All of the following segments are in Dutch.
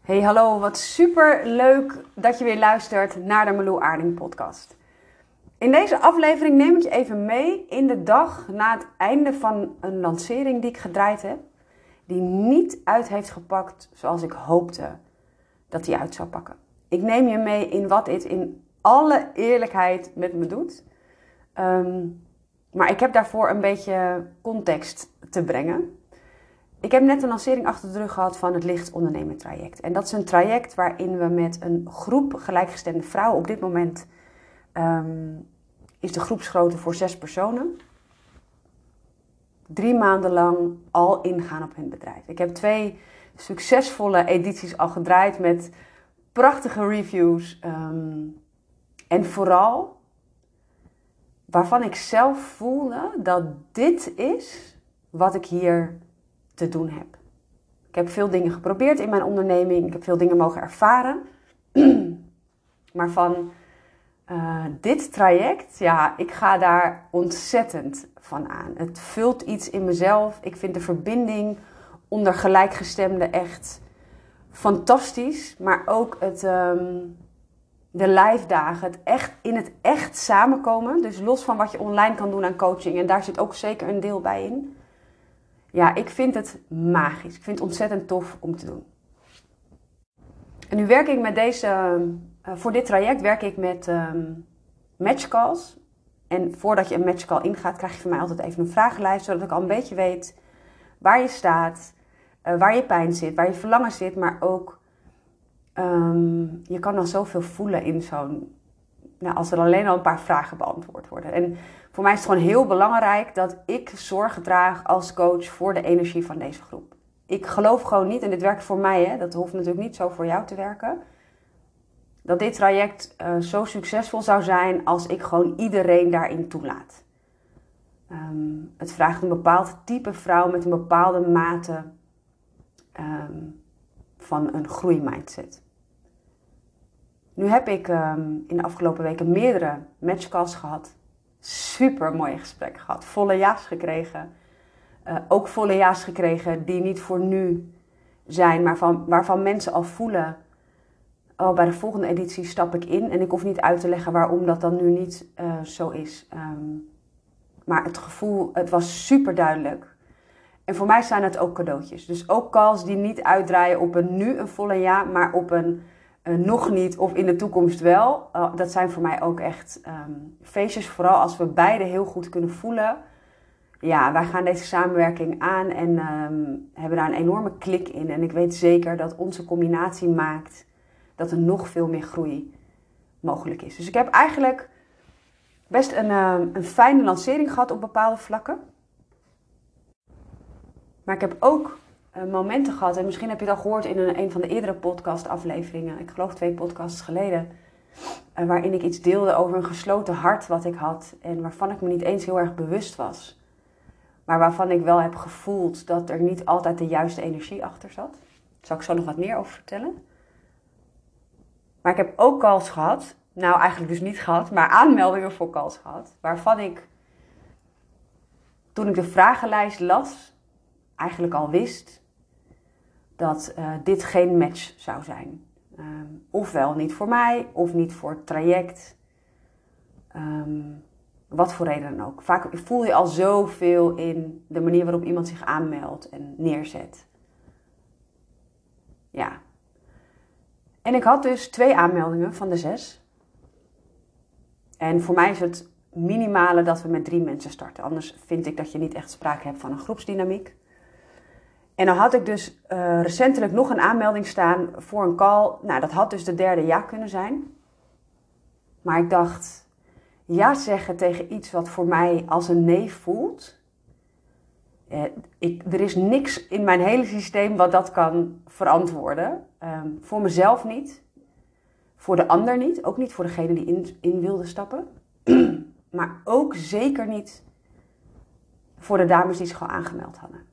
Hey, hallo, wat super leuk dat je weer luistert naar de Meloe Aarding podcast. In deze aflevering neem ik je even mee in de dag na het einde van een lancering die ik gedraaid heb, die niet uit heeft gepakt zoals ik hoopte dat die uit zou pakken. Ik neem je mee in wat dit in alle eerlijkheid met me doet. Ehm, maar ik heb daarvoor een beetje context te brengen. Ik heb net een lancering achter de rug gehad van het Licht Ondernemen traject. En dat is een traject waarin we met een groep gelijkgestemde vrouwen, op dit moment ehm, is de groepsgrootte voor zes personen, drie maanden lang al ingaan op hun bedrijf. Ik heb twee succesvolle edities al gedraaid met prachtige reviews. Ehm, en vooral waarvan ik zelf voelde dat dit is wat ik hier te doen heb. Ik heb veel dingen geprobeerd in mijn onderneming. Ik heb veel dingen mogen ervaren. maar van uh, dit traject, ja, ik ga daar ontzettend van aan. Het vult iets in mezelf. Ik vind de verbinding onder gelijkgestemden echt fantastisch. Maar ook het, um, de live dagen, het echt in het echt samenkomen. Dus los van wat je online kan doen aan coaching. En daar zit ook zeker een deel bij in ja, ik vind het magisch. Ik vind het ontzettend tof om te doen. En nu werk ik met deze, uh, voor dit traject werk ik met um, matchcalls. En voordat je een matchcall ingaat, krijg je van mij altijd even een vragenlijst, zodat ik al een beetje weet waar je staat, uh, waar je pijn zit, waar je verlangen zit, maar ook um, je kan dan zoveel voelen in zo'n, nou, als er alleen al een paar vragen beantwoord worden. En voor mij is het gewoon heel belangrijk dat ik zorg draag als coach voor de energie van deze groep. Ik geloof gewoon niet, en dit werkt voor mij, hè, dat hoeft natuurlijk niet zo voor jou te werken, dat dit traject uh, zo succesvol zou zijn als ik gewoon iedereen daarin toelaat. Um, het vraagt een bepaald type vrouw met een bepaalde mate um, van een groeimindset. Nu heb ik um, in de afgelopen weken meerdere matchcalls gehad super mooie gesprekken gehad. Volle ja's gekregen. Uh, ook volle ja's gekregen die niet voor nu zijn, maar van, waarvan mensen al voelen. Oh, bij de volgende editie stap ik in. En ik hoef niet uit te leggen waarom dat dan nu niet uh, zo is. Um, maar het gevoel, het was super duidelijk. En voor mij zijn het ook cadeautjes. Dus ook calls die niet uitdraaien op een nu een volle ja, maar op een uh, nog niet of in de toekomst wel. Uh, dat zijn voor mij ook echt um, feestjes. Vooral als we beide heel goed kunnen voelen. Ja, wij gaan deze samenwerking aan en um, hebben daar een enorme klik in. En ik weet zeker dat onze combinatie maakt dat er nog veel meer groei mogelijk is. Dus ik heb eigenlijk best een, uh, een fijne lancering gehad op bepaalde vlakken. Maar ik heb ook momenten gehad. En misschien heb je het al gehoord in een, van de eerdere podcast-afleveringen. Ik geloof twee podcasts geleden. Uh, waarin ik iets deelde over een gesloten hart wat ik had. En waarvan ik me niet eens heel erg bewust was. Maar waarvan ik wel heb gevoeld dat er niet altijd de juiste energie achter zat. Zal ik zo nog wat meer over vertellen. Maar ik heb ook calls gehad. Nou, eigenlijk dus niet gehad, maar aanmeldingen voor calls gehad. Waarvan ik, toen ik de vragenlijst las, eigenlijk al wist dat uh, dit geen match zou zijn. Um, ofwel niet voor mij, of niet voor het traject. Um, wat voor reden dan ook. Vaak voel je al zoveel in de manier waarop iemand zich aanmeldt en neerzet. Ja. En ik had dus twee aanmeldingen van de zes. En voor mij is het minimale dat we met drie mensen starten. Anders vind ik dat je niet echt sprake hebt van een groepsdynamiek. En dan had ik dus uh, recentelijk nog een aanmelding staan voor een call. Nou, dat had dus de derde ja kunnen zijn. Maar ik dacht, ja zeggen tegen iets wat voor mij als een nee voelt. Eh, ik, er is niks in mijn hele systeem wat dat kan verantwoorden. Um, voor mezelf niet. Voor de ander niet. Ook niet voor degene die in, in wilde stappen. maar ook zeker niet voor de dames die zich al aangemeld hadden.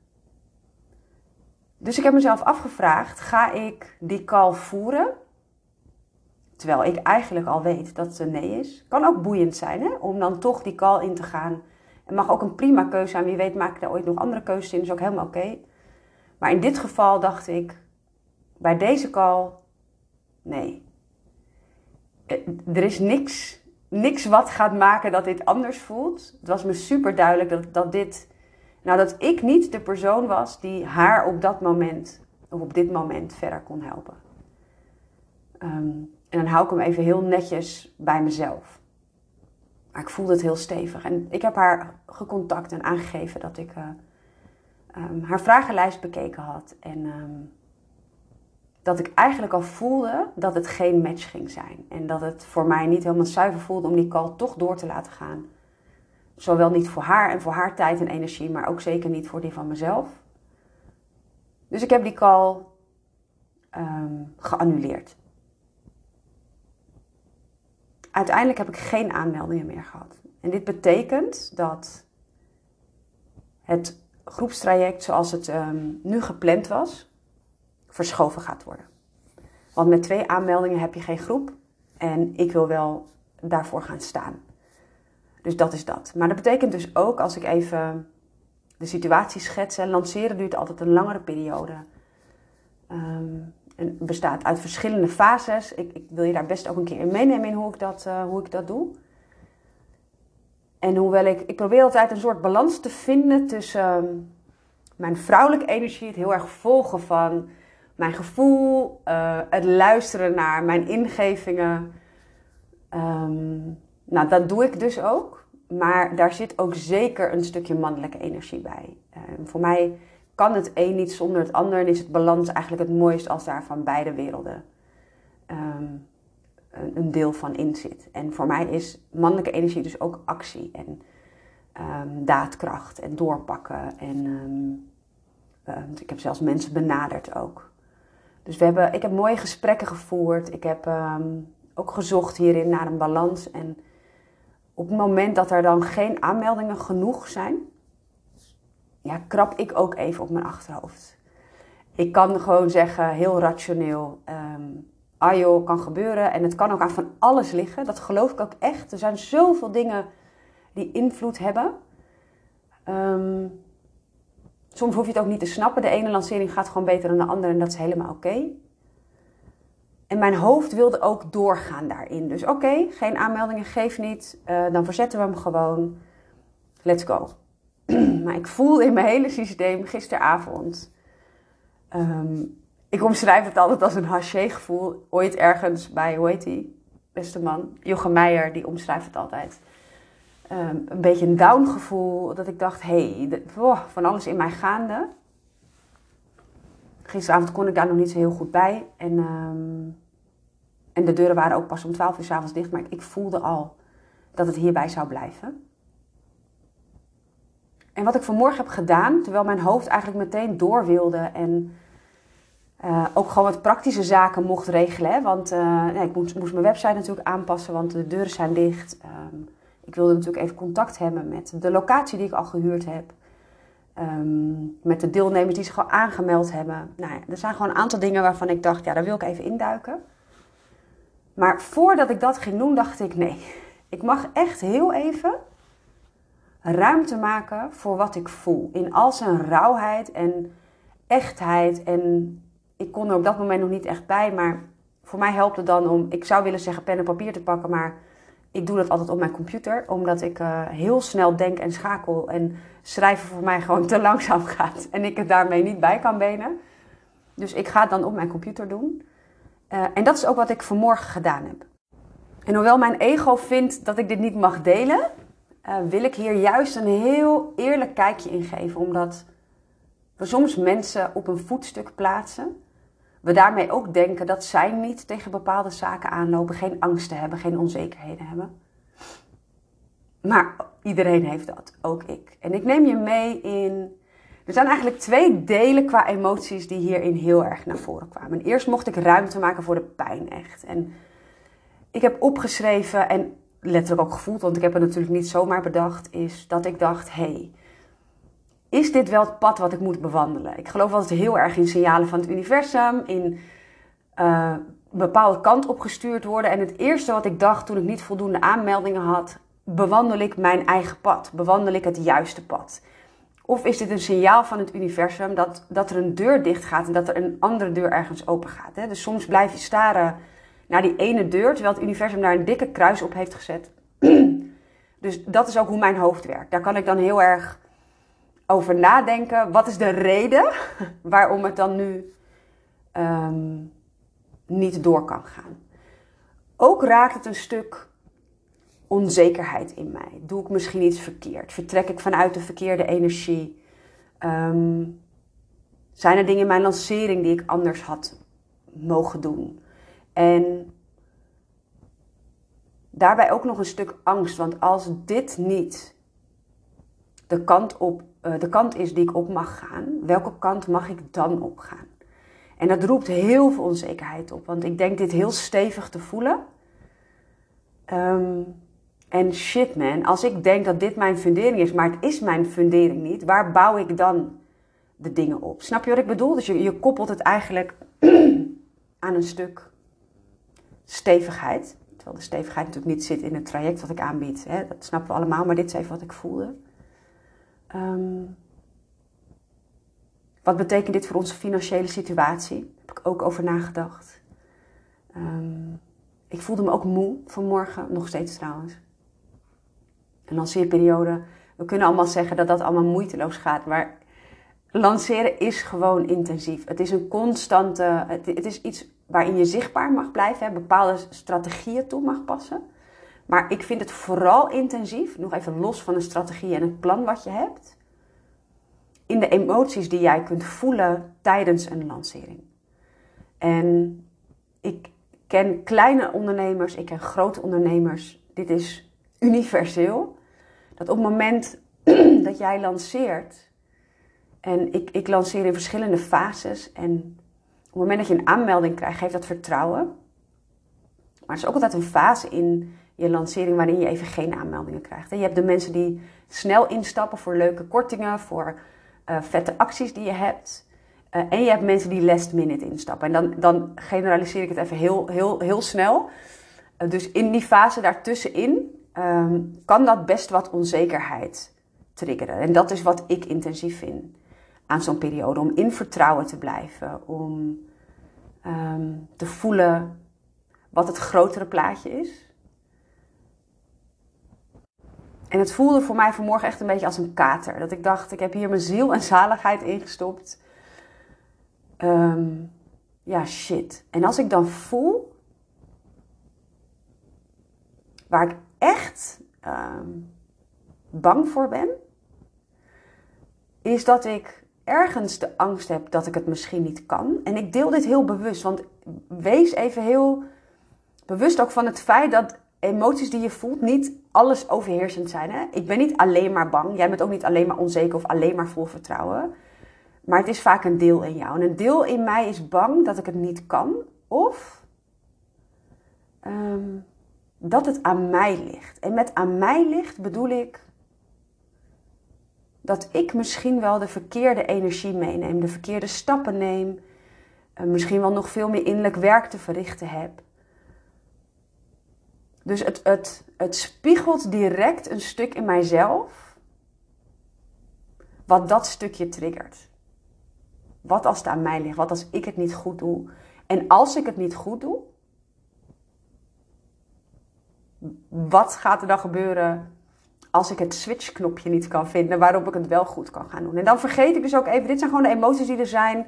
Dus ik heb mezelf afgevraagd: ga ik die call voeren? Terwijl ik eigenlijk al weet dat het nee is. Kan ook boeiend zijn hè? om dan toch die call in te gaan. Het mag ook een prima keuze zijn. Wie weet maak ik daar ooit nog andere keuzes in. Is ook helemaal oké. Maar in dit geval dacht ik: bij deze call, nee. Eh, er is niks, niks wat gaat maken dat dit anders voelt. Het was me super duidelijk dat, dat dit, nou dat ik niet de persoon was die haar op dat moment, of op dit moment verder kon helpen. Ehm, en dan hou ik hem even heel netjes bij mezelf. Maar ik voelde het heel stevig. En ik heb haar gecontact en aangegeven dat ik uh, um, haar vragenlijst bekeken had. En ehm, dat ik eigenlijk al voelde dat het geen match ging zijn. En dat het voor mij niet helemaal zuiver voelde om die call toch door te laten gaan. Zowel niet voor haar en voor haar tijd en energie, maar ook zeker niet voor die van mezelf. Dus ik heb die call um, geannuleerd. Uiteindelijk heb ik geen aanmeldingen meer gehad. En dit betekent dat het groepstraject zoals het ehm, nu gepland was, verschoven gaat worden. Want met twee aanmeldingen heb je geen groep en ik wil wel daarvoor gaan staan. Dus dat is dat. Maar dat betekent dus ook, als ik even de situatie schets, en lanceren duurt altijd een langere periode. Um, en bestaat uit verschillende fases. Ik, ik, wil je daar best ook een keer in meenemen in hoe ik dat, uh, hoe ik dat doe. En hoewel ik, ik probeer altijd een soort balans te vinden tussen mijn vrouwelijke energie, het heel erg volgen van mijn gevoel, uh, het luisteren naar mijn ingevingen. Um, nou, dat doe ik dus ook. Maar daar zit ook zeker een stukje mannelijke energie bij. Uh, voor mij kan het een niet zonder het ander. En is het balans eigenlijk het mooist als daar van beide werelden um, een deel van in zit. En voor mij is mannelijke energie dus ook actie en um, daadkracht en doorpakken. En ik heb zelfs mensen benaderd ook. Dus we hebben, ik heb mooie gesprekken gevoerd. Ik heb ook gezocht hierin naar een balans. En op het moment dat er dan geen aanmeldingen genoeg zijn, ja, krap ik ook even op mijn achterhoofd. Ik kan gewoon zeggen, heel rationeel, um, ah joh, kan gebeuren. En het kan ook aan van alles liggen. Dat geloof ik ook echt. Er zijn zoveel dingen die invloed hebben. Um, soms hoef je het ook niet te snappen. De ene lancering gaat gewoon beter dan de andere en dat is helemaal oké. En mijn hoofd wilde ook doorgaan daarin. Dus oké, geen aanmeldingen, geef niet. Uh, dan verzetten we hem gewoon. Let's go. maar ik voelde in mijn hele systeem gisteravond. Um, ik omschrijf het altijd als een haché gevoel. Ooit ergens bij, hoe heet die beste man? Jochem Meijer, die omschrijft het altijd. Um, een beetje een down gevoel. Dat ik dacht, hé, hey, van alles in mij gaande. Gisteravond kon ik daar nog niet zo heel goed bij. En, um, en de deuren waren ook pas om 12 uur s avonds dicht. Maar ik voelde al dat het hierbij zou blijven. En wat ik vanmorgen heb gedaan, terwijl mijn hoofd eigenlijk meteen door wilde en uh, ook gewoon wat praktische zaken mocht regelen. Want nee, ik moest, mijn website natuurlijk aanpassen, want de deuren zijn dicht. Um, ik wilde natuurlijk even contact hebben met de locatie die ik al gehuurd heb. Um, met de deelnemers die zich al aangemeld hebben. Nou ja, er zijn gewoon een aantal dingen waarvan ik dacht, ja, daar wil ik even induiken. Maar voordat ik dat ging doen, dacht ik, nee, ik mag echt heel even ruimte maken voor wat ik voel. In al zijn rauwheid en echtheid. En ik kon er op dat moment nog niet echt bij, maar voor mij helpt het dan om, ik zou willen zeggen pen en papier te pakken, maar ik doe dat altijd op mijn computer, omdat ik uh, heel snel denk en schakel en schrijven voor mij gewoon te langzaam gaat en ik het daarmee niet bij kan benen. Dus ik ga het dan op mijn computer doen. Uh, en dat is ook wat ik vanmorgen gedaan heb. En hoewel mijn ego vindt dat ik dit niet mag delen, uh, wil ik hier juist een heel eerlijk kijkje in geven, omdat we soms mensen op een voetstuk plaatsen we daarmee ook denken dat zij niet tegen bepaalde zaken aanlopen, geen angsten hebben, geen onzekerheden hebben. Maar iedereen heeft dat, ook ik. En ik neem je mee in. Er zijn eigenlijk twee delen qua emoties die hierin heel erg naar voren kwamen. Eerst mocht ik ruimte maken voor de pijn, echt. En ik heb opgeschreven en letterlijk ook gevoeld, want ik heb het natuurlijk niet zomaar bedacht, is dat ik dacht: hé, hey, is dit wel het pad wat ik moet bewandelen? Ik geloof altijd heel erg in signalen van het universum, in een bepaalde kant opgestuurd worden. En het eerste wat ik dacht toen ik niet voldoende aanmeldingen had, bewandel ik mijn eigen pad? Bewandel ik het juiste pad? Of is dit een signaal van het universum dat, dat er een deur dicht gaat en dat er een andere deur ergens open gaat? Hè? Dus soms blijf je staren naar die ene deur, terwijl het universum daar een dikke kruis op heeft gezet. dus dat is ook hoe mijn hoofd werkt. Daar kan ik dan heel erg over nadenken. Wat is de reden waarom het dan nu ehm, niet door kan gaan? Ook raakt het een stuk onzekerheid in mij. Doe ik misschien iets verkeerd? Vertrek ik vanuit de verkeerde energie? Ehm, zijn er dingen in mijn lancering die ik anders had mogen doen? En daarbij ook nog een stuk angst, want als dit niet de kant, op, uh, de kant is die ik op mag gaan, welke kant mag ik dan opgaan? En dat roept heel veel onzekerheid op, want ik denk dit heel stevig te voelen. Um, en shit man, als ik denk dat dit mijn fundering is, maar het is mijn fundering niet, waar bouw ik dan de dingen op? Snap je wat ik bedoel? Dus je, je koppelt het eigenlijk aan een stuk stevigheid. Terwijl de stevigheid natuurlijk niet zit in het traject wat ik aanbied. Hè? Dat snappen we allemaal, maar dit is even wat ik voelde. Ehm, wat betekent dit voor onze financiële situatie? Daar heb ik ook over nagedacht. Um, ik voelde me ook moe vanmorgen, nog steeds trouwens een lanceerperiode. We kunnen allemaal zeggen dat dat allemaal moeiteloos gaat, maar lanceren is gewoon intensief. Het is een constante, het, is iets waarin je zichtbaar mag blijven, hè, bepaalde strategieën toe mag passen. Maar ik vind het vooral intensief, nog even los van een strategie en het plan wat je hebt, in de emoties die jij kunt voelen tijdens een lancering. En ik ken kleine ondernemers, ik ken grote ondernemers. Dit is universeel dat op het moment dat jij lanceert, en ik, ik lanceer in verschillende fases, en op het moment dat je een aanmelding krijgt, geeft dat vertrouwen. Maar er is ook altijd een fase in je lancering waarin je even geen aanmeldingen krijgt. Je hebt de mensen die snel instappen voor leuke kortingen, voor uh, vette acties die je hebt. Uh, en je hebt mensen die last minute instappen. En dan, dan generaliseer ik het even heel, heel, heel snel. Uh, dus in die fase daartussenin Ehm, kan dat best wat onzekerheid triggeren. En dat is wat ik intensief vind aan zo'n periode. Om in vertrouwen te blijven. Om ehm, te voelen wat het grotere plaatje is. En het voelde voor mij vanmorgen echt een beetje als een kater. Dat ik dacht, ik heb hier mijn ziel en zaligheid ingestopt. Um, ja, shit. En als ik dan voel waar ik echt ehm, bang voor ben, is dat ik ergens de angst heb dat ik het misschien niet kan. En ik deel dit heel bewust, want wees even heel bewust ook van het feit dat emoties die je voelt niet alles overheersend zijn. Hè? Ik ben niet alleen maar bang, jij bent ook niet alleen maar onzeker of alleen maar vol vertrouwen. Maar het is vaak een deel in jou. En een deel in mij is bang dat ik het niet kan. Of um, dat het aan mij ligt. En met aan mij ligt bedoel ik dat ik misschien wel de verkeerde energie meeneem, de verkeerde stappen neem, eh, misschien wel nog veel meer innerlijk werk te verrichten heb. Dus het, het, het spiegelt direct een stuk in mijzelf wat dat stukje triggert. Wat als het aan mij ligt? Wat als ik het niet goed doe? En als ik het niet goed doe, wat gaat er dan gebeuren als ik het switch-knopje niet kan vinden waarop ik het wel goed kan gaan doen? En dan vergeet ik dus ook even, dit zijn gewoon de emoties die er zijn,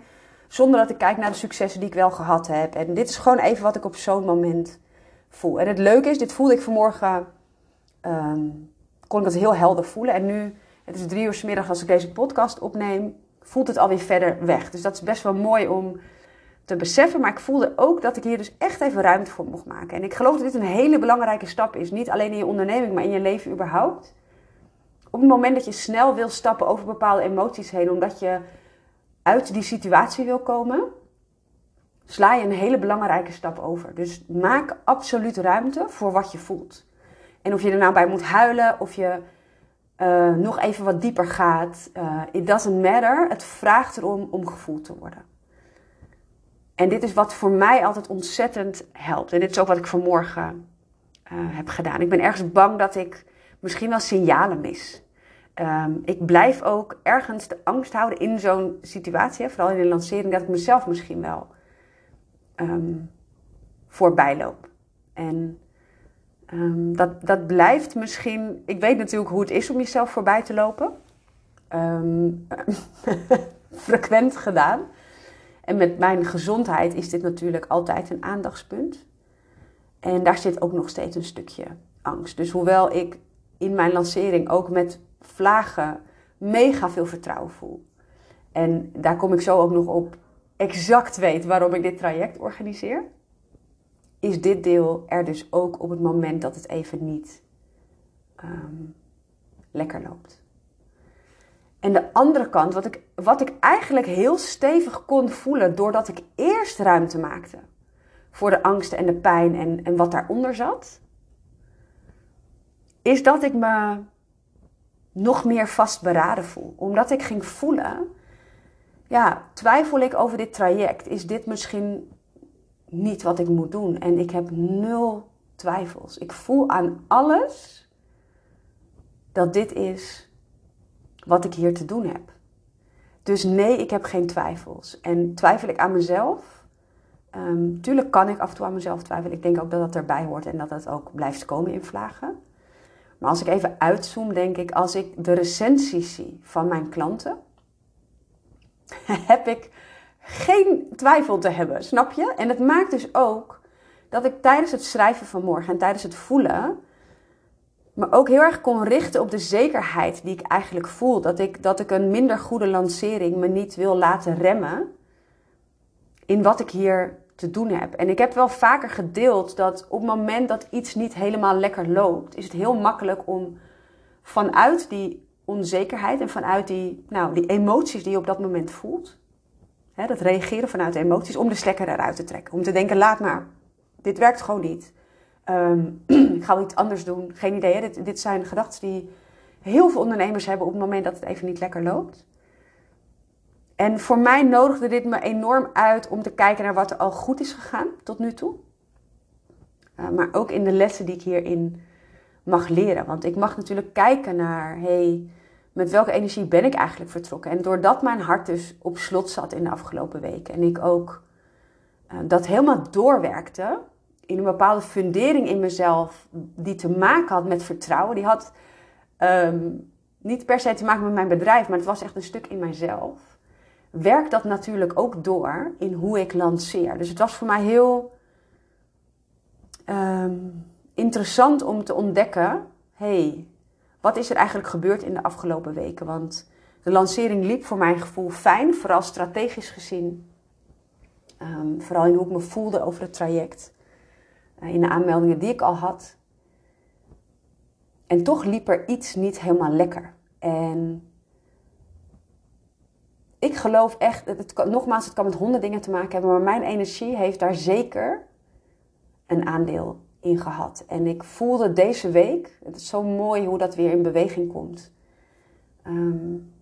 zonder dat ik kijk naar de successen die ik wel gehad heb. En dit is gewoon even wat ik op zo'n moment En het leuke is, dit voelde ik vanmorgen, um, kon ik het heel helder voelen. En nu, het is drie uur s middag als ik deze podcast opneem, voelt het alweer verder weg. Dus dat is best wel mooi om te beseffen. Maar ik voelde ook dat ik hier dus echt even ruimte voor mocht maken. En ik geloof dat dit een hele belangrijke stap is. Niet alleen in je onderneming, maar in je leven überhaupt. Op het moment dat je snel wil stappen over bepaalde emoties heen, omdat je uit die situatie wil komen, sla je een hele belangrijke stap over. Dus maak absoluut ruimte voor wat je voelt. En of je er nou bij moet huilen, of je uh, nog even wat dieper gaat, uh, it doesn't matter. Het vraagt erom om gevoeld te worden. En dit is wat voor mij altijd ontzettend helpt. En dit is ook wat ik vanmorgen uh, heb gedaan. Ik ben ergens bang dat ik misschien wel signalen mis. Ehm, ik blijf ook ergens de angst houden in zo'n situatie, vooral in de lancering, dat ik mezelf misschien wel um, voorbij loop. En um, dat, dat blijft misschien. Ik weet natuurlijk hoe het is om jezelf voorbij te lopen. frequent gedaan. En met mijn gezondheid is dit natuurlijk altijd een aandachtspunt. En daar zit ook nog steeds een stukje angst. Dus hoewel ik in mijn lancering ook met vlagen mega veel vertrouwen voel. En daar kom ik zo ook nog op exact weet waarom ik dit traject organiseer. Is dit deel er dus ook op het moment dat het even niet ehm, lekker loopt. En de andere kant, wat ik, wat ik eigenlijk heel stevig kon voelen doordat ik eerst ruimte maakte voor de angsten en de pijn en, en wat daaronder zat, is dat ik me nog meer vastberaden voel. Omdat ik ging voelen, ja, twijfel ik over dit traject? Is dit misschien niet wat ik moet doen? En ik heb nul twijfels. Ik voel aan alles dat dit is wat ik hier te doen heb. Dus nee, ik heb geen twijfels. En twijfel ik aan mezelf? Um, tuurlijk kan ik af en toe aan mezelf twijfelen. Ik denk ook dat dat erbij hoort en dat dat ook blijft komen in vlagen. Maar als ik even uitzoom, denk ik, als ik de recensies zie van mijn klanten, heb ik geen twijfel te hebben, snap je? En het maakt dus ook dat ik tijdens het schrijven van morgen en tijdens het voelen me ook heel erg kon richten op de zekerheid die ik eigenlijk voel. Dat ik, dat ik een minder goede lancering me niet wil laten remmen in wat ik hier te doen heb. En ik heb wel vaker gedeeld dat op het moment dat iets niet helemaal lekker loopt, is het heel makkelijk om vanuit die onzekerheid en vanuit die, nou, die emoties die je op dat moment voelt, hè, dat reageren vanuit emoties, om de stekker eruit te trekken. Om te denken, laat maar, dit werkt gewoon niet. Ehm, ik ga wel iets anders doen. Geen idee. Dit, dit zijn gedachten die heel veel ondernemers hebben op het moment dat het even niet lekker loopt. En voor mij nodigde dit me enorm uit om te kijken naar wat er al goed is gegaan tot nu toe. Uh, maar ook in de lessen die ik hierin mag leren. Want ik mag natuurlijk kijken naar, hey, met welke energie ben ik eigenlijk vertrokken? En doordat mijn hart dus op slot zat in de afgelopen weken en ik ook uh, dat helemaal doorwerkte, in een bepaalde fundering in mezelf die te maken had met vertrouwen. Die had um, niet per se te maken met mijn bedrijf, maar het was echt een stuk in mijzelf. Werkt dat natuurlijk ook door in hoe ik lanceer. Dus het was voor mij heel um, interessant om te ontdekken: hey, wat is er eigenlijk gebeurd in de afgelopen weken? Want de lancering liep voor mijn gevoel fijn, vooral strategisch gezien. Um, vooral in hoe ik me voelde over het traject. Eh, in de aanmeldingen die ik al had. En toch liep er iets niet helemaal lekker. En ik geloof echt, het, nogmaals, het kan met honderd dingen te maken hebben, maar mijn energie heeft daar zeker een aandeel in gehad. En ik voelde deze week, het is zo mooi hoe dat weer in beweging komt, um,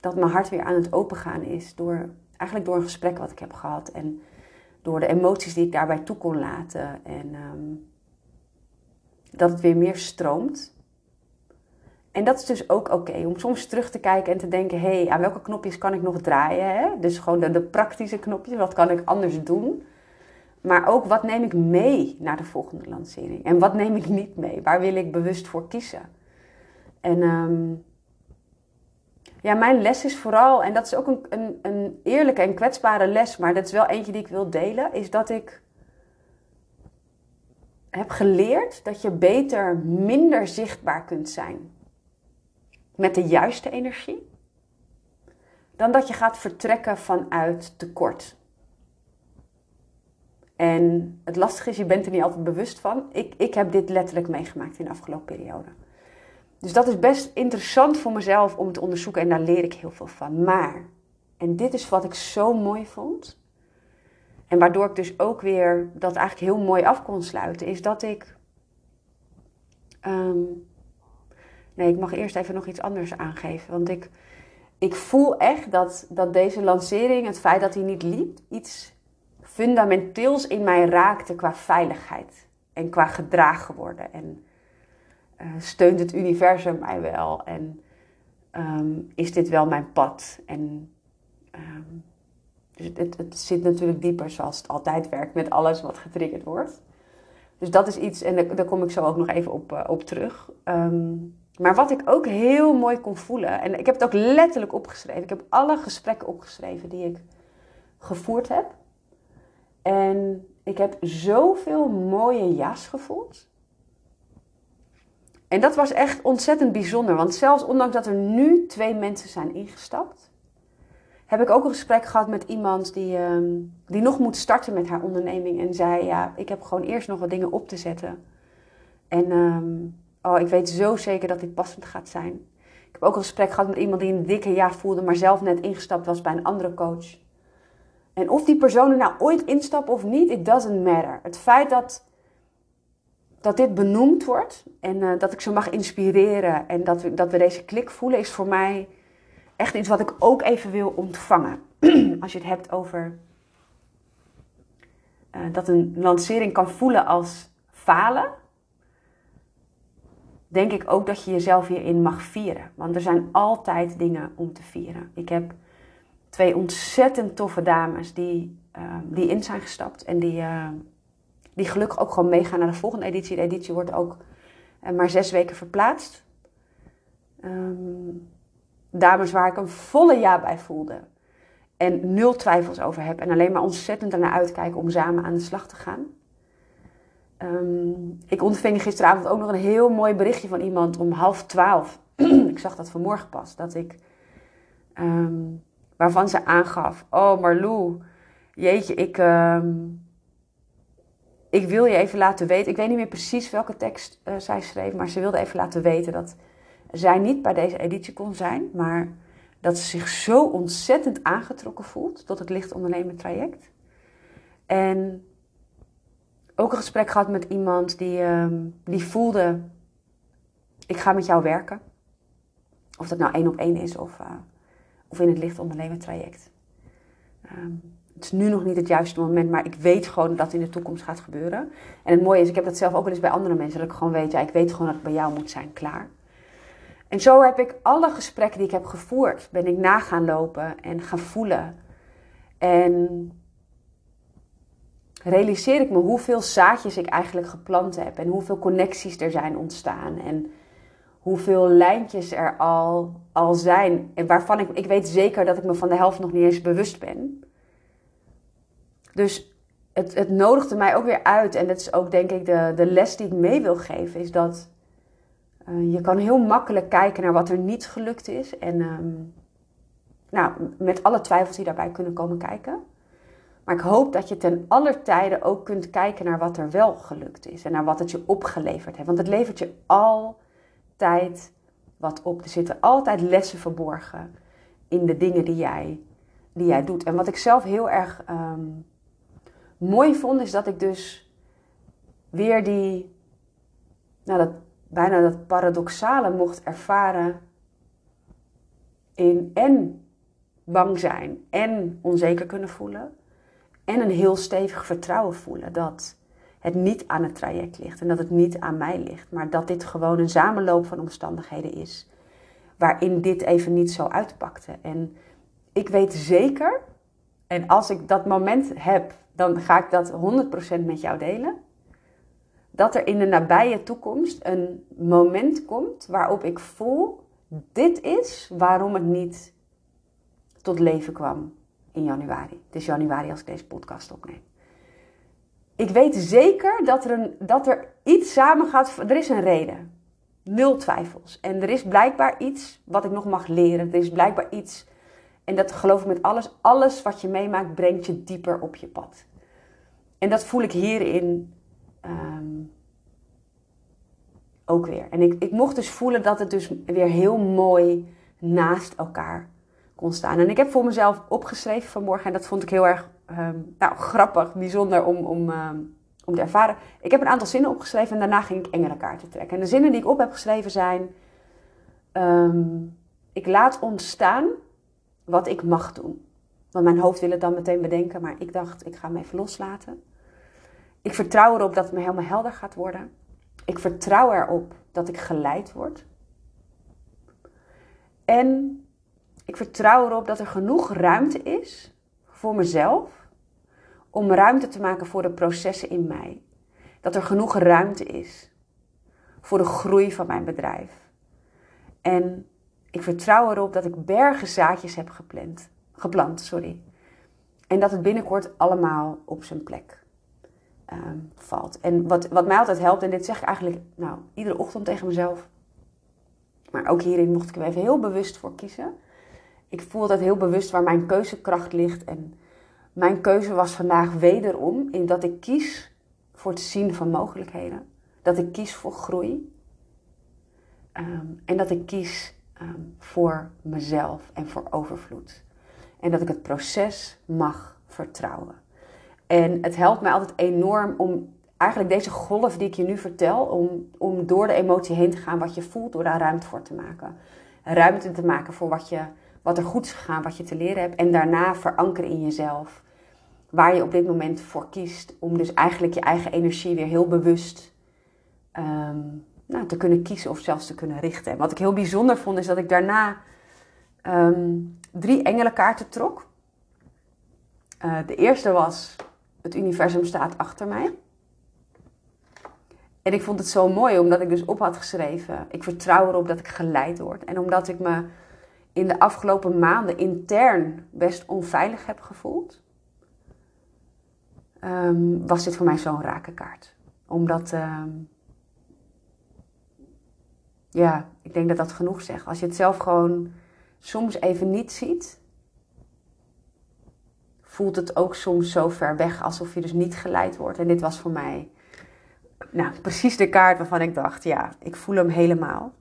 dat mijn hart weer aan het opengaan is door eigenlijk door een gesprek wat ik heb gehad en door de emoties die ik daarbij toe kon laten. En um, dat het weer meer stroomt. En dat is dus ook oké, om soms terug te kijken en te denken: hé, hey, aan welke knopjes kan ik nog draaien? Hè? Dus gewoon de, de praktische knopjes, wat kan ik anders doen? Maar ook wat neem ik mee naar de volgende lancering? En wat neem ik niet mee? Waar wil ik bewust voor kiezen? En um, ja, mijn les is vooral, en dat is ook een, een, een eerlijke en kwetsbare les, maar dat is wel eentje die ik wil delen, is dat ik heb geleerd dat je beter minder zichtbaar kunt zijn met de juiste energie, dan dat je gaat vertrekken vanuit tekort. En het lastige is, je bent er niet altijd bewust van. Ik, ik heb dit letterlijk meegemaakt in de afgelopen periode. Dus dat is best interessant voor mezelf om te onderzoeken en daar leer ik heel veel van. Maar, en dit is wat ik zo mooi vond, en waardoor ik dus ook weer dat eigenlijk heel mooi af kon sluiten, is dat ik. Um, nee, ik mag eerst even nog iets anders aangeven. Want ik, ik voel echt dat, dat deze lancering, het feit dat hij niet liep, iets fundamenteels in mij raakte qua veiligheid en qua gedragen worden. En uh, steunt het universum mij wel? En ehm, is dit wel mijn pad? En um, dus het, het, zit natuurlijk dieper zoals het altijd werkt met alles wat getriggerd wordt. Dus dat is iets, en daar, kom ik zo ook nog even op, uh, op terug. Um, maar wat ik ook heel mooi kon voelen, en ik heb het ook letterlijk opgeschreven. Ik heb alle gesprekken opgeschreven die ik gevoerd heb. En ik heb zoveel mooie ja's gevoeld. En dat was echt ontzettend bijzonder. Want zelfs ondanks dat er nu twee mensen zijn ingestapt, heb ik ook een gesprek gehad met iemand die, ehm, die nog moet starten met haar onderneming. En zei: Ja, ik heb gewoon eerst nog wat dingen op te zetten. En um, oh, ik weet zo zeker dat dit passend gaat zijn. Ik heb ook een gesprek gehad met iemand die een dikke jaar voelde, maar zelf net ingestapt was bij een andere coach. En of die persoon er nou ooit instapt of niet, it doesn't matter. Het feit dat, dat dit benoemd wordt en uh, dat ik ze mag inspireren en dat we, dat we deze klik voelen, is voor mij echt iets wat ik ook even wil ontvangen. Als je het hebt over uh, dat een lancering kan voelen als falen denk ik ook dat je jezelf hierin mag vieren. Want er zijn altijd dingen om te vieren. Ik heb twee ontzettend toffe dames die, uh, die in zijn gestapt. En die, uh, die gelukkig ook gewoon meegaan naar de volgende editie. De editie wordt ook uh, maar zes weken verplaatst. Um, dames waar ik een volle ja bij voelde. En nul twijfels over heb. En alleen maar ontzettend ernaar uitkijken om samen aan de slag te gaan. Ik ontving gisteravond ook nog een heel mooi berichtje van iemand om half twaalf. ik zag dat vanmorgen pas. Dat ik, waarvan ze aangaf: Oh, Marlou, jeetje, ik, um, ik wil je even laten weten. Ik weet niet meer precies welke tekst uh, zij schreef, maar ze wilde even laten weten dat zij niet bij deze editie kon zijn, maar dat ze zich zo ontzettend aangetrokken voelt tot het licht ondernemen traject. En ook een gesprek gehad met iemand die, um, die voelde: ik ga met jou werken. Of dat nou één op één is of, uh, of in het licht ondernemen traject. Um, het is nu nog niet het juiste moment, maar ik weet gewoon dat het in de toekomst gaat gebeuren. En het mooie is, ik heb dat zelf ook wel eens bij andere mensen, dat ik gewoon weet, ja, ik weet gewoon dat ik bij jou moet zijn, klaar. En zo heb ik alle gesprekken die ik heb gevoerd, ben ik na gaan lopen en gaan voelen. En realiseer ik me hoeveel zaadjes ik eigenlijk geplant heb en hoeveel connecties er zijn ontstaan en hoeveel lijntjes er al, al zijn en waarvan ik, ik weet zeker dat ik me van de helft nog niet eens bewust ben. Dus het, het nodigde mij ook weer uit en dat is ook denk ik de, de les die ik mee wil geven, is dat uh, je kan heel makkelijk kijken naar wat er niet gelukt is en um, nou, met alle twijfels die daarbij kunnen komen kijken. Maar ik hoop dat je ten aller tijde ook kunt kijken naar wat er wel gelukt is. En naar wat het je opgeleverd heeft. Want het levert je altijd wat op. Er zitten altijd lessen verborgen in de dingen die jij, die jij doet. En wat ik zelf heel erg um, mooi vond, is dat ik dus weer die, nou dat, bijna dat paradoxale mocht ervaren in en bang zijn en onzeker kunnen voelen en een heel stevig vertrouwen voelen dat het niet aan het traject ligt en dat het niet aan mij ligt, maar dat dit gewoon een samenloop van omstandigheden is waarin dit even niet zo uitpakte. En ik weet zeker, en als ik dat moment heb, dan ga ik dat 100% met jou delen. Dat er in de nabije toekomst een moment komt waarop ik voel: dit is waarom het niet tot leven kwam in januari. Het is januari als ik deze podcast opneem. Ik weet zeker dat er, een, dat er iets samen gaat. Er is een reden. Nul twijfels. En er is blijkbaar iets wat ik nog mag leren. Er is blijkbaar iets. En dat geloof ik met alles. Alles wat je meemaakt brengt je dieper op je pad. En dat voel ik hierin um, ook weer. En ik, ik mocht dus voelen dat het dus weer heel mooi naast elkaar kon staan. En ik heb voor mezelf opgeschreven vanmorgen, en dat vond ik heel erg um, nou, grappig, bijzonder om, om, um, om te ervaren. Ik heb een aantal zinnen opgeschreven en daarna ging ik engelenkaarten trekken. En de zinnen die ik op heb geschreven zijn: um, Ik laat ontstaan wat ik mag doen. Want mijn hoofd wil het dan meteen bedenken, maar ik dacht, ik ga hem even loslaten. Ik vertrouw erop dat het me helemaal helder gaat worden. Ik vertrouw erop dat ik geleid word. En ik vertrouw erop dat er genoeg ruimte is voor mezelf om ruimte te maken voor de processen in mij. Dat er genoeg ruimte is voor de groei van mijn bedrijf. En ik vertrouw erop dat ik bergen zaadjes heb gepland, geplant. Sorry. En dat het binnenkort allemaal op zijn plek ehm, valt. En wat, wat mij altijd helpt, en dit zeg ik eigenlijk nou, iedere ochtend tegen mezelf. Maar ook hierin mocht ik er even heel bewust voor kiezen. Ik voel dat heel bewust waar mijn keuzekracht ligt. En mijn keuze was vandaag wederom in dat ik kies voor het zien van mogelijkheden. Dat ik kies voor groei. Ehm, en dat ik kies ehm, voor mezelf en voor overvloed. En dat ik het proces mag vertrouwen. En het helpt mij altijd enorm om eigenlijk deze golf die ik je nu vertel, om, om door de emotie heen te gaan wat je voelt, door daar ruimte voor te maken. Ruimte te maken voor wat, je, wat er goed is gegaan, wat je te leren hebt. En daarna verankeren in jezelf. Waar je op dit moment voor kiest. Om dus eigenlijk je eigen energie weer heel bewust ehm, nou, te kunnen kiezen of zelfs te kunnen richten. En wat ik heel bijzonder vond, is dat ik daarna um, drie engelenkaarten trok. Uh, de eerste was: Het universum staat achter mij. En ik vond het zo mooi omdat ik dus op had geschreven: Ik vertrouw erop dat ik geleid word. En omdat ik me in de afgelopen maanden intern best onveilig heb gevoeld, um, was dit voor mij zo'n rake kaart. Omdat, um, ja, ik denk dat dat genoeg zegt. Als je het zelf gewoon soms even niet ziet, voelt het ook soms zo ver weg alsof je dus niet geleid wordt. En dit was voor mij nou, precies de kaart waarvan ik dacht, ja, ik voel hem helemaal.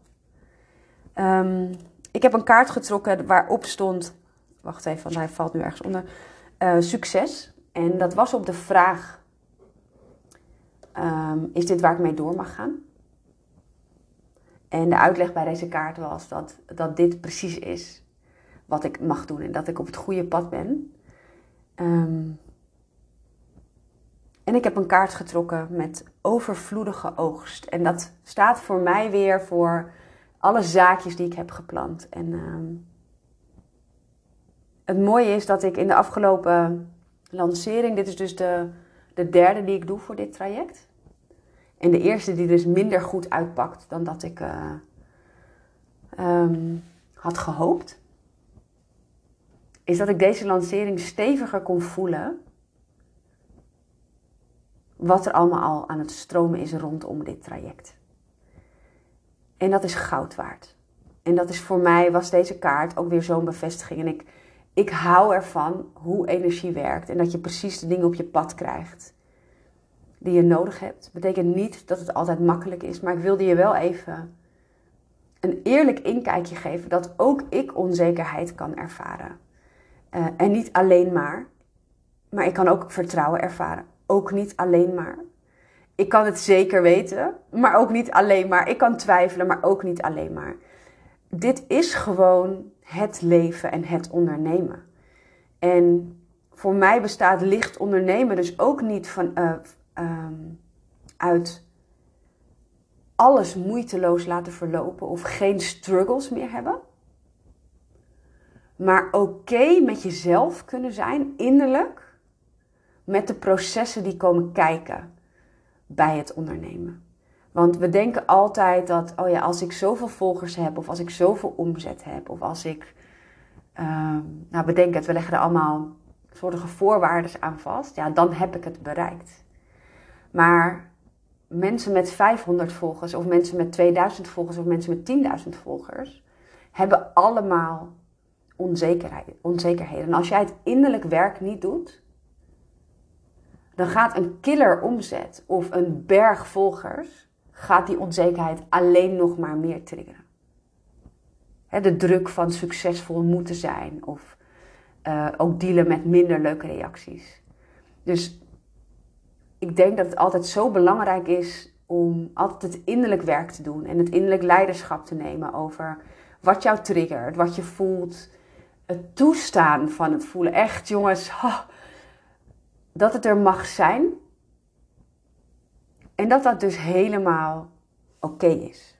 Um, ik heb een kaart getrokken waarop stond, wacht even, want hij valt nu ergens onder, uh, succes. En dat was op de vraag, um, is dit waar ik mee door mag gaan? En de uitleg bij deze kaart was dat, dat dit precies is wat ik mag doen en dat ik op het goede pad ben. Um, en ik heb een kaart getrokken met overvloedige oogst. En dat staat voor mij weer voor alle zaakjes die ik heb geplant. En um, het mooie is dat ik in de afgelopen lancering, dit is dus de, de derde die ik doe voor dit traject. En de eerste die dus minder goed uitpakt dan dat ik uh, um, had gehoopt. Is dat ik deze lancering steviger kon voelen wat er allemaal al aan het stromen is rondom dit traject. En dat is goud waard. En dat is voor mij, was deze kaart ook weer zo'n bevestiging. En ik, ik hou ervan hoe energie werkt en dat je precies de dingen op je pad krijgt die je nodig hebt. Betekent niet dat het altijd makkelijk is, maar ik wilde je wel even een eerlijk inkijkje geven dat ook ik onzekerheid kan ervaren. Uh, en niet alleen maar, maar ik kan ook vertrouwen ervaren ook niet alleen maar. Ik kan het zeker weten, maar ook niet alleen maar. Ik kan twijfelen, maar ook niet alleen maar. Dit is gewoon het leven en het ondernemen. En voor mij bestaat licht ondernemen dus ook niet van, uh, um, uit alles moeiteloos laten verlopen of geen struggles meer hebben. Maar oké met jezelf kunnen zijn, innerlijk met de processen die komen kijken bij het ondernemen. Want we denken altijd dat, oh ja, als ik zoveel volgers heb, of als ik zoveel omzet heb, of als ik, uh, nou bedenk het, we leggen er allemaal soortige voorwaarden aan vast, ja, dan heb ik het bereikt. Maar mensen met 500 volgers, of mensen met 2000 volgers, of mensen met 10.000 volgers, hebben allemaal onzekerheid, onzekerheden. En als jij het innerlijk werk niet doet, dan gaat een killer omzet of een berg volgers, gaat die onzekerheid alleen nog maar meer triggeren. de druk van succesvol moeten zijn of uh, ook dealen met minder leuke reacties. Dus ik denk dat het altijd zo belangrijk is om altijd het innerlijk werk te doen en het innerlijk leiderschap te nemen over wat jou triggert, wat je voelt, het toestaan van het voelen. Echt jongens, dat het er mag zijn. En dat dat dus helemaal oké is.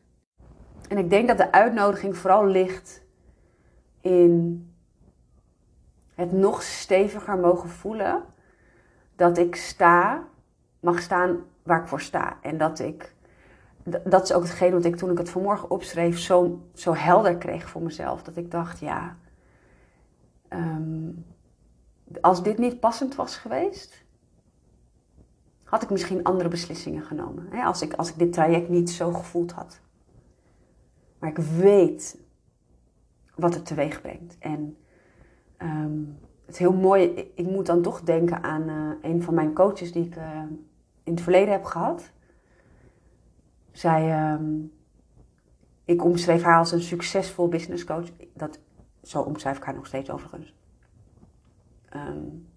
En ik denk dat de uitnodiging vooral ligt in het nog steviger mogen voelen dat ik sta, mag staan waar ik voor sta. En dat ik, dat is ook hetgeen wat ik toen ik het vanmorgen opschreef zo, zo helder kreeg voor mezelf. Dat ik dacht, ja, ehm, als dit niet passend was geweest, had ik misschien andere beslissingen genomen. Hè? Als, ik, als ik dit traject niet zo gevoeld had. Maar ik weet wat het teweeg brengt. En ehm, het heel mooi, ik, moet dan toch denken aan uh, een van mijn coaches die ik uh, in het verleden heb gehad. Zij, um, ik omschreef haar als een succesvol business coach. Dat, zo omschrijf ik haar nog steeds overigens. Um,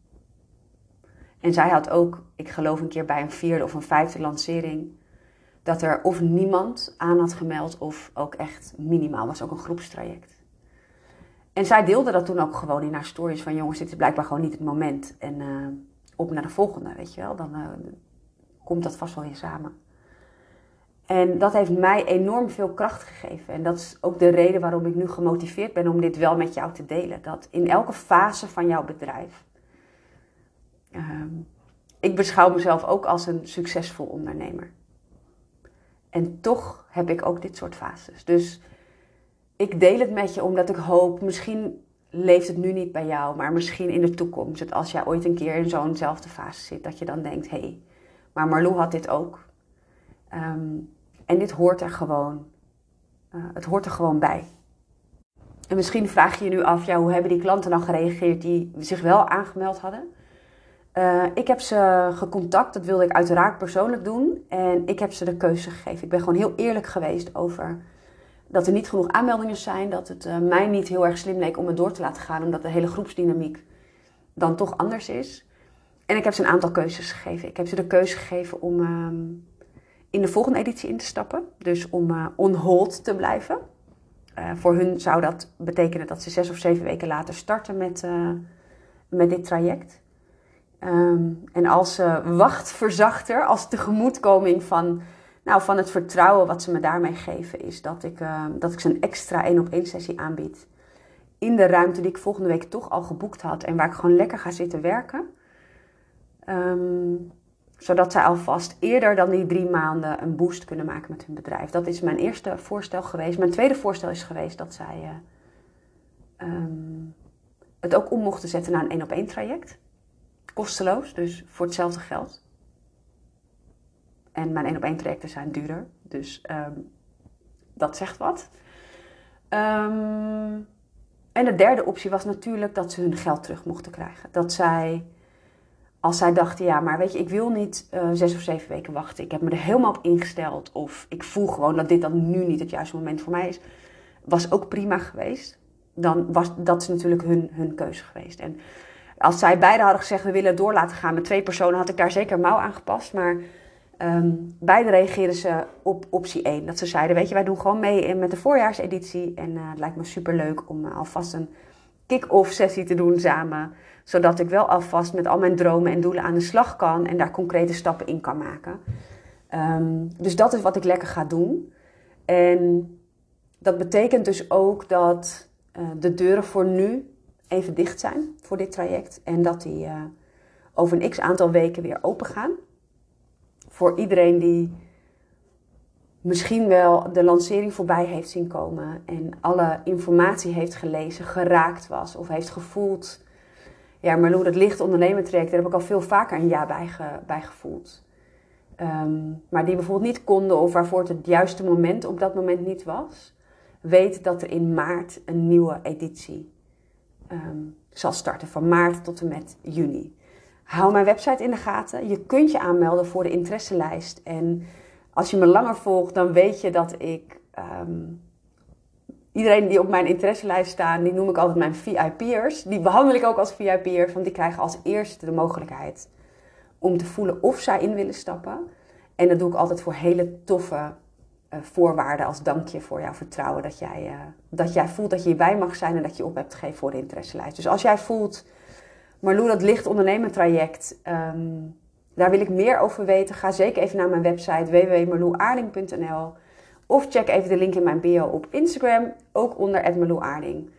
en zij had ook, ik geloof een keer bij een vierde of een vijfde lancering, dat er of niemand aan had gemeld of ook echt minimaal was, ook een groepstraject. En zij deelde dat toen ook gewoon in haar stories van jongens, dit is blijkbaar gewoon niet het moment. En uh, op naar de volgende, weet je wel. Dan uh, komt dat vast wel weer samen. En dat heeft mij enorm veel kracht gegeven. En dat is ook de reden waarom ik nu gemotiveerd ben om dit wel met jou te delen. Dat in elke fase van jouw bedrijf. Uh, ik beschouw mezelf ook als een succesvol ondernemer. En toch heb ik ook dit soort fases. Dus ik deel het met je omdat ik hoop, misschien leeft het nu niet bij jou, maar misschien in de toekomst. Dat als jij ooit een keer in zo'nzelfde fase zit, dat je dan denkt: hé, hey, maar Marlou had dit ook. Um, en dit hoort er gewoon. Uh, het hoort er gewoon bij. En misschien vraag je je nu af: ja, hoe hebben die klanten dan gereageerd die zich wel aangemeld hadden? Uh, ik heb ze gecontact, dat wilde ik uiteraard persoonlijk doen. En ik heb ze de keuze gegeven. Ik ben gewoon heel eerlijk geweest over dat er niet genoeg aanmeldingen zijn. Dat het uh, mij niet heel erg slim leek om het door te laten gaan, omdat de hele groepsdynamiek dan toch anders is. En ik heb ze een aantal keuzes gegeven. Ik heb ze de keuze gegeven om uh, in de volgende editie in te stappen. Dus om uh, on hold te blijven. voor hun zou dat betekenen dat ze zes of zeven weken later starten met, met dit traject. Um, en als wachtverzachter, als tegemoetkoming van nou, van het vertrouwen wat ze me daarmee geven, is dat ik, dat ik ze een extra één op één sessie aanbied. In de ruimte die ik volgende week toch al geboekt had en waar ik gewoon lekker ga zitten werken. Um, zodat zij alvast eerder dan die drie maanden een boost kunnen maken met hun bedrijf. Dat is mijn eerste voorstel geweest. Mijn tweede voorstel is geweest dat zij uh, um, het ook om mochten zetten naar een één op één traject. Kosteloos, dus voor hetzelfde geld. En mijn één op één trajecten zijn duurder. Dus um, dat zegt wat. Um, en de derde optie was natuurlijk dat ze hun geld terug mochten krijgen. Dat zij, als zij dachten, ja, maar weet je, ik wil niet uh, zes of zeven weken wachten. Ik heb me er helemaal op ingesteld. Of ik voel gewoon dat dit dan nu niet het juiste moment voor mij is. Was ook prima geweest. Dan was dat is natuurlijk hun, hun keuze geweest. En als zij beide hadden gezegd, we willen door laten gaan met twee personen, had ik daar zeker mouw aan gepast. Maar Um, beide reageerden ze op optie 1. Dat ze zeiden, weet je, wij doen gewoon mee met de voorjaarseditie. En uh, het lijkt me super leuk om uh, alvast een kick-off sessie te doen samen. Zodat ik wel alvast met al mijn dromen en doelen aan de slag kan. En daar concrete stappen in kan maken. Um, dus dat is wat ik lekker ga doen. En dat betekent dus ook dat uh, de deuren voor nu even dicht zijn voor dit traject. En dat die over een x aantal weken weer open gaan voor iedereen die misschien wel de lancering voorbij heeft zien komen en alle informatie heeft gelezen, geraakt was of heeft gevoeld. Ja, Marlou, dat licht ondernemertraject, daar heb ik al veel vaker een ja bij, bij gevoeld. Um, maar die bijvoorbeeld niet konden of waarvoor het het juiste moment op dat moment niet was. Weet dat er in maart een nieuwe editie um, zal starten. Van maart tot en met juni. Hou mijn website in de gaten. Je kunt je aanmelden voor de interesselijst. En als je me langer volgt, dan weet je dat ik. Um, iedereen die op mijn interesselijst staan, die noem ik altijd mijn VIP'ers. Die behandel ik ook als VIP'ers, want die krijgen als eerste de mogelijkheid om te voelen of zij in willen stappen. En dat doe ik altijd voor hele toffe uh, voorwaarden als dankje voor jouw vertrouwen. Dat jij, uh, dat jij voelt dat je hierbij mag zijn en dat je op hebt gegeven voor de interesselijst. Dus als jij voelt Marlou, dat licht ondernemen traject, um, daar wil ik meer over weten. Ga zeker even naar mijn website www.marloeaarling.nl. Of check even de link in mijn bio op Instagram, ook onder Meloe Aarding.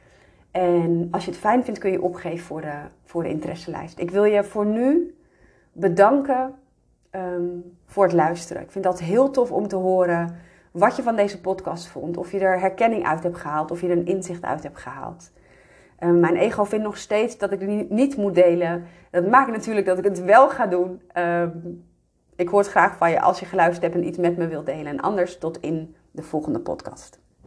En als je het fijn vindt, kun je opgeven voor de, voor de interesselijst. Ik wil je voor nu bedanken ehm, voor het luisteren. Ik vind dat heel tof om te horen wat je van deze podcast vond. Of je er herkenning uit hebt gehaald, of je er een inzicht uit hebt gehaald. Ehm, mijn ego vindt nog steeds dat ik het niet moet delen. Dat maakt natuurlijk dat ik het wel ga doen. Ehm, ik hoor het graag van je als je geluisterd hebt en iets met me wilt delen. En anders tot in de volgende podcast.